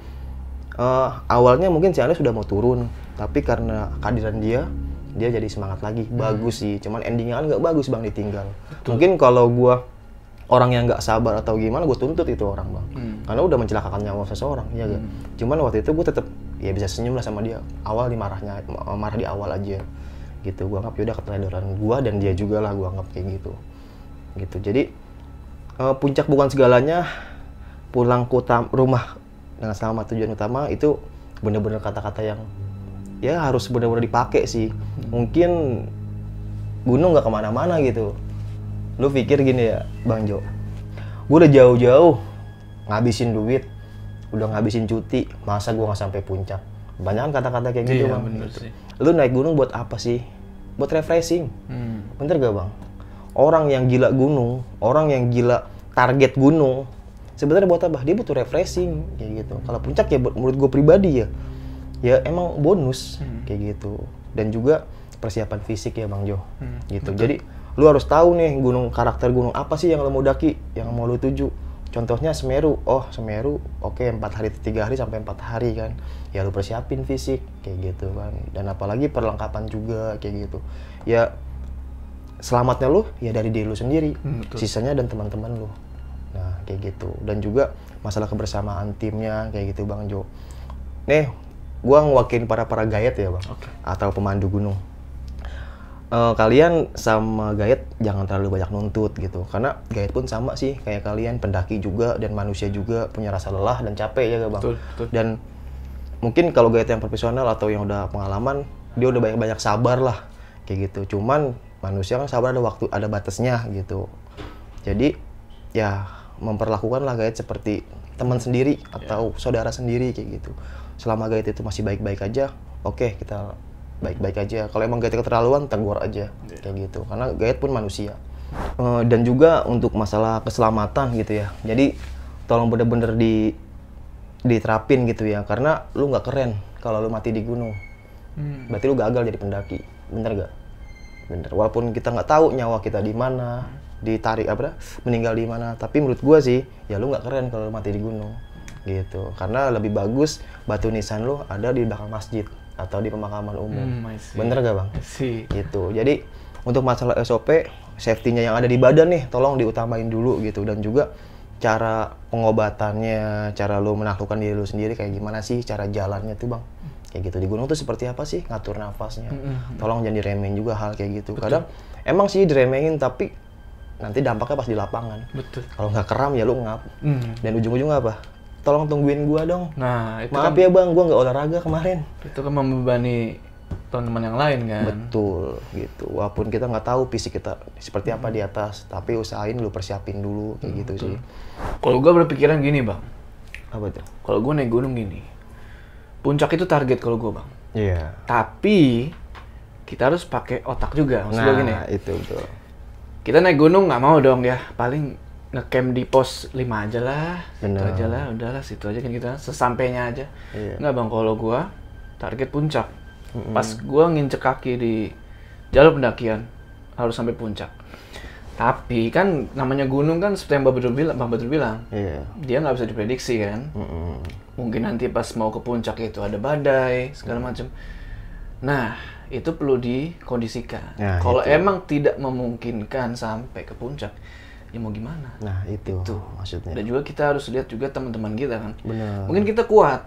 eh, awalnya mungkin si Anies sudah mau turun, tapi karena kehadiran dia dia jadi semangat lagi. Bagus sih, cuman endingnya kan nggak bagus bang ditinggal. Mungkin kalau gua orang yang nggak sabar atau gimana gue tuntut itu orang bang. Karena udah mencelakakan nyawa seseorang ya kan cuman waktu itu gue tetap ya bisa senyum lah sama dia. Awal dimarahnya marah di awal aja gitu. Gue anggap yaudah keteledoran gue dan dia juga lah gue anggap kayak gitu. Gitu. Jadi eh, puncak bukan segalanya pulang ke rumah dengan selamat. Tujuan utama itu bener-bener kata-kata yang ya harus bener-bener dipakai sih. Mungkin gunung nggak ke mana-mana gitu. Lu pikir gini ya bang Jo. Gue udah jauh-jauh ngabisin duit udah ngabisin cuti masa gue nggak sampai puncak banyak kan kata-kata kayak gitu Iya, bang. bener Gitu. sih. lu naik gunung buat apa sih? Buat refreshing. Hmm. bener gak bang? Orang yang gila gunung orang yang gila target gunung sebenarnya buat apa? Dia butuh refreshing kayak gitu. Kalau puncak ya buat menurut gue pribadi ya. Ya emang bonus kayak gitu. Dan juga persiapan fisik ya bang Jo. Hmm, gitu. jadi lu harus tahu nih gunung karakter gunung apa sih yang lu mau daki yang mau lu tuju contohnya Semeru. Oh Semeru oke empat hari tiga hari sampai empat hari kan. Ya lu persiapin fisik kayak gitu kan. Dan apalagi perlengkapan juga kayak gitu. Ya selamatnya lu ya dari diri lu sendiri Hmm, betul. sisanya dan teman-teman lu. Nah kayak gitu. Dan juga masalah kebersamaan timnya kayak gitu bang Jo. Nih gua ngewakilin para para gayet ya bang. Oke. atau pemandu gunung Eh, kalian sama gayet jangan terlalu banyak nuntut gitu. Karena gayet pun sama sih kayak kalian pendaki juga dan manusia juga punya rasa lelah dan capek ya bang? Betul, betul. dan mungkin kalau gayet yang profesional atau yang udah pengalaman dia udah banyak banyak sabar lah kayak gitu. Cuman manusia kan sabar ada waktu ada batasnya gitu. Jadi ya memperlakukanlah gayet seperti teman sendiri atau saudara sendiri kayak gitu. Selama gayet itu masih baik-baik aja oke kita baik-baik aja. Kalau emang gayet keterlaluan tegur aja. Kayak gitu. Karena gayet pun manusia. Eh, dan juga untuk masalah keselamatan gitu ya. Jadi tolong bener-bener di diterapin gitu ya. Karena lu nggak keren kalau lu mati di gunung. Hmm. berarti lu gagal jadi pendaki. Bener gak bener. Walaupun kita nggak tahu nyawa kita di mana ditarik apa meninggal di mana. Tapi menurut gua sih ya lu nggak keren kalau lu mati di gunung. Gitu. Karena lebih bagus batu nisan lu ada di belakang masjid atau di pemakaman umum. Hmm. Bener gak bang? sih Gitu. Jadi untuk masalah SOP, safety-nya yang ada di badan nih, tolong diutamain dulu gitu. Dan juga cara pengobatannya, cara lu menaklukkan diri lu sendiri kayak gimana sih, cara jalannya tuh bang. Kayak gitu di gunung tuh seperti apa sih ngatur nafasnya. Tolong jangan diremehin juga hal kayak gitu. Kadang emang sih diremehin tapi nanti dampaknya pas di lapangan. betul Kalau nggak keram ya lu ngap. Hmm. Dan ujung-ujungnya apa? Tolong tungguin gua dong. nah itu Maaf kan ya bang, gua nggak olahraga kemarin. itu kan membebani teman-teman yang lain kan Betul gitu. Walaupun kita nggak tahu fisik kita seperti apa di atas, tapi usahain lu persiapin dulu kayak gitu sih. kalau gua berpikiran gini bang Apa tuh? kalau gua naik gunung gini puncak itu target kalau gua bang Iya. tapi kita harus pakai otak juga maksud gua gini Nah, itu betul. kita naik gunung nggak mau dong ya paling ngecamp di pos 5 aja lah situ Bener. aja lah udahlah situ aja kan kita sesampainya aja Iya. nggak bang kalau gua target puncak pas gua nginjek kaki di jalur pendakian harus sampai puncak tapi kan namanya gunung kan seperti yang Mbak Badru bilang, Mbak Badru bilang Iya. dia nggak bisa diprediksi kan Mm-mm. mungkin nanti pas mau ke puncak itu ada badai segala macam. Nah itu perlu dikondisikan. Nah, Kalau emang tidak memungkinkan sampai ke puncak, ya mau gimana? Nah, itu, Itu. maksudnya. Dan juga kita harus lihat juga teman-teman kita kan. Benar. Mungkin kita kuat,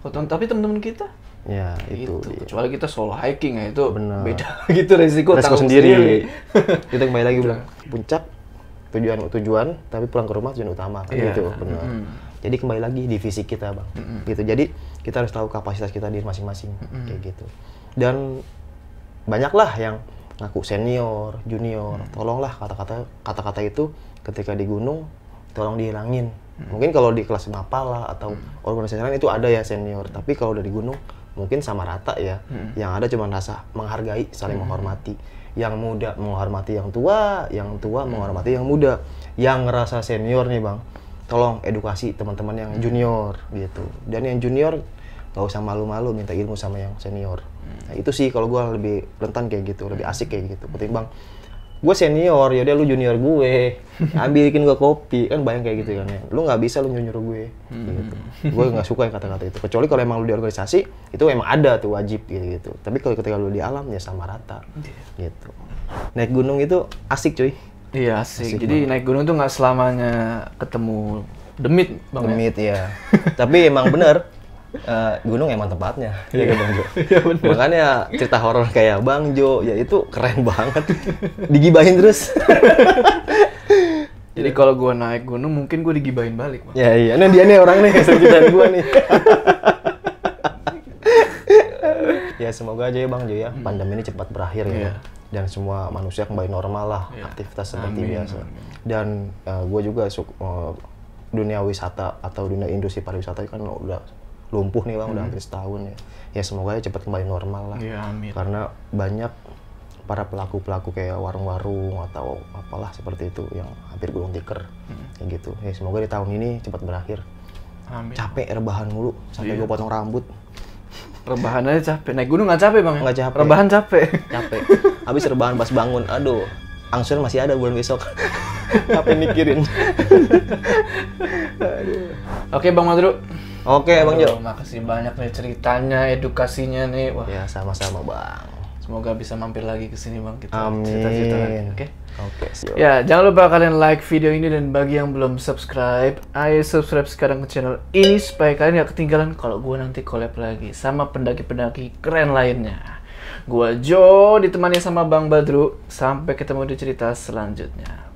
Kalau- tapi teman-teman kita Ya, itu. itu. dia. Kecuali kita solo hiking ya itu Benar. beda (laughs) gitu resiko, Resiko tanggung sendiri. (laughs) kita kembali lagi bilang puncak tujuan tujuan tapi pulang ke rumah tujuan utama kan Iya. gitu benar jadi kembali lagi di fisik kita bang gitu jadi kita harus tahu kapasitas kita di masing-masing kayak gitu dan banyaklah yang ngaku senior junior. Tolonglah kata-kata kata-kata itu ketika di gunung tolong dihilangin. Mungkin kalau di kelas mapala atau organisasi lain itu ada ya senior. Tapi kalau udah di gunung mungkin sama rata ya. Yang ada cuma rasa menghargai saling menghormati. Yang muda menghormati yang tua yang tua menghormati yang muda. Yang ngerasa senior nih bang tolong edukasi teman-teman yang junior gitu. Dan yang junior gak usah malu-malu minta ilmu sama yang senior nah, itu sih kalau gue lebih rentan kayak gitu lebih asik kayak gitu. Ketimbang gue senior yaudah lu junior gue (laughs) ambilin gue kopi kan bayang kayak gitu kan ya. Lu nggak bisa lu nyuruh gue gitu. Gue nggak suka yang kata-kata itu. Kecuali kalau emang lu di organisasi itu emang ada tuh wajib gitu gitu. Tapi kalau ketika lu di alam ya sama rata gitu. Naik gunung itu asik cuy. Iya asik. Jadi naik gunung tuh nggak selamanya ketemu demit bang. ya? Demit ya. (laughs) Tapi emang bener eh, gunung emang tempatnya. Iya kan Bang Jo. Makanya cerita horor kayak Bang Jo ya itu keren banget. Digibahin terus. (laughs) Jadi kalau gua naik gunung mungkin gua digibahin balik bang. ya iya. Nah dia nih orang nih sekitar gua nih. (laughs) ya semoga aja ya Bang Jo ya pandemi ini cepat berakhir ya. Iya. Dan semua manusia kembali normal lah, aktivitas seperti Amin, biasa. Dan gue juga suka eh, dunia wisata atau dunia industri pariwisata kan udah lumpuh nih bang, udah hampir setahun ya. Ya semoga ya cepat kembali normal lah. Iya amin. Karena banyak para pelaku-pelaku kayak warung-warung atau apalah seperti itu yang hampir gulung tikar kayak gitu. Ya semoga di tahun ini cepat berakhir. Amin. Capek rebahan mulu sampai Iya. gue potong rambut. Rebahan aja capek. Naik gunung nggak capek bang? ya? Nggak capek. Rebahan capek. Capek. Habis rebahan pas bangun, aduh. Angsuran masih ada bulan besok. Capek mikirin. Oke bang Madru. Oke, Bang Jo. Makasih banyak nih ceritanya, edukasinya nih. Wah, Ya, sama-sama, Bang. semoga bisa mampir lagi ke sini bang kita Amin. cerita-cerita lagi. Oke. Oke, siap. Ya, jangan lupa kalian like video ini dan bagi yang belum subscribe, ayo subscribe sekarang ke channel ini supaya kalian gak ketinggalan kalau gua nanti collab lagi sama pendaki-pendaki keren lainnya. Gua Jo ditemani sama Bang Badru. Sampai ketemu di cerita selanjutnya.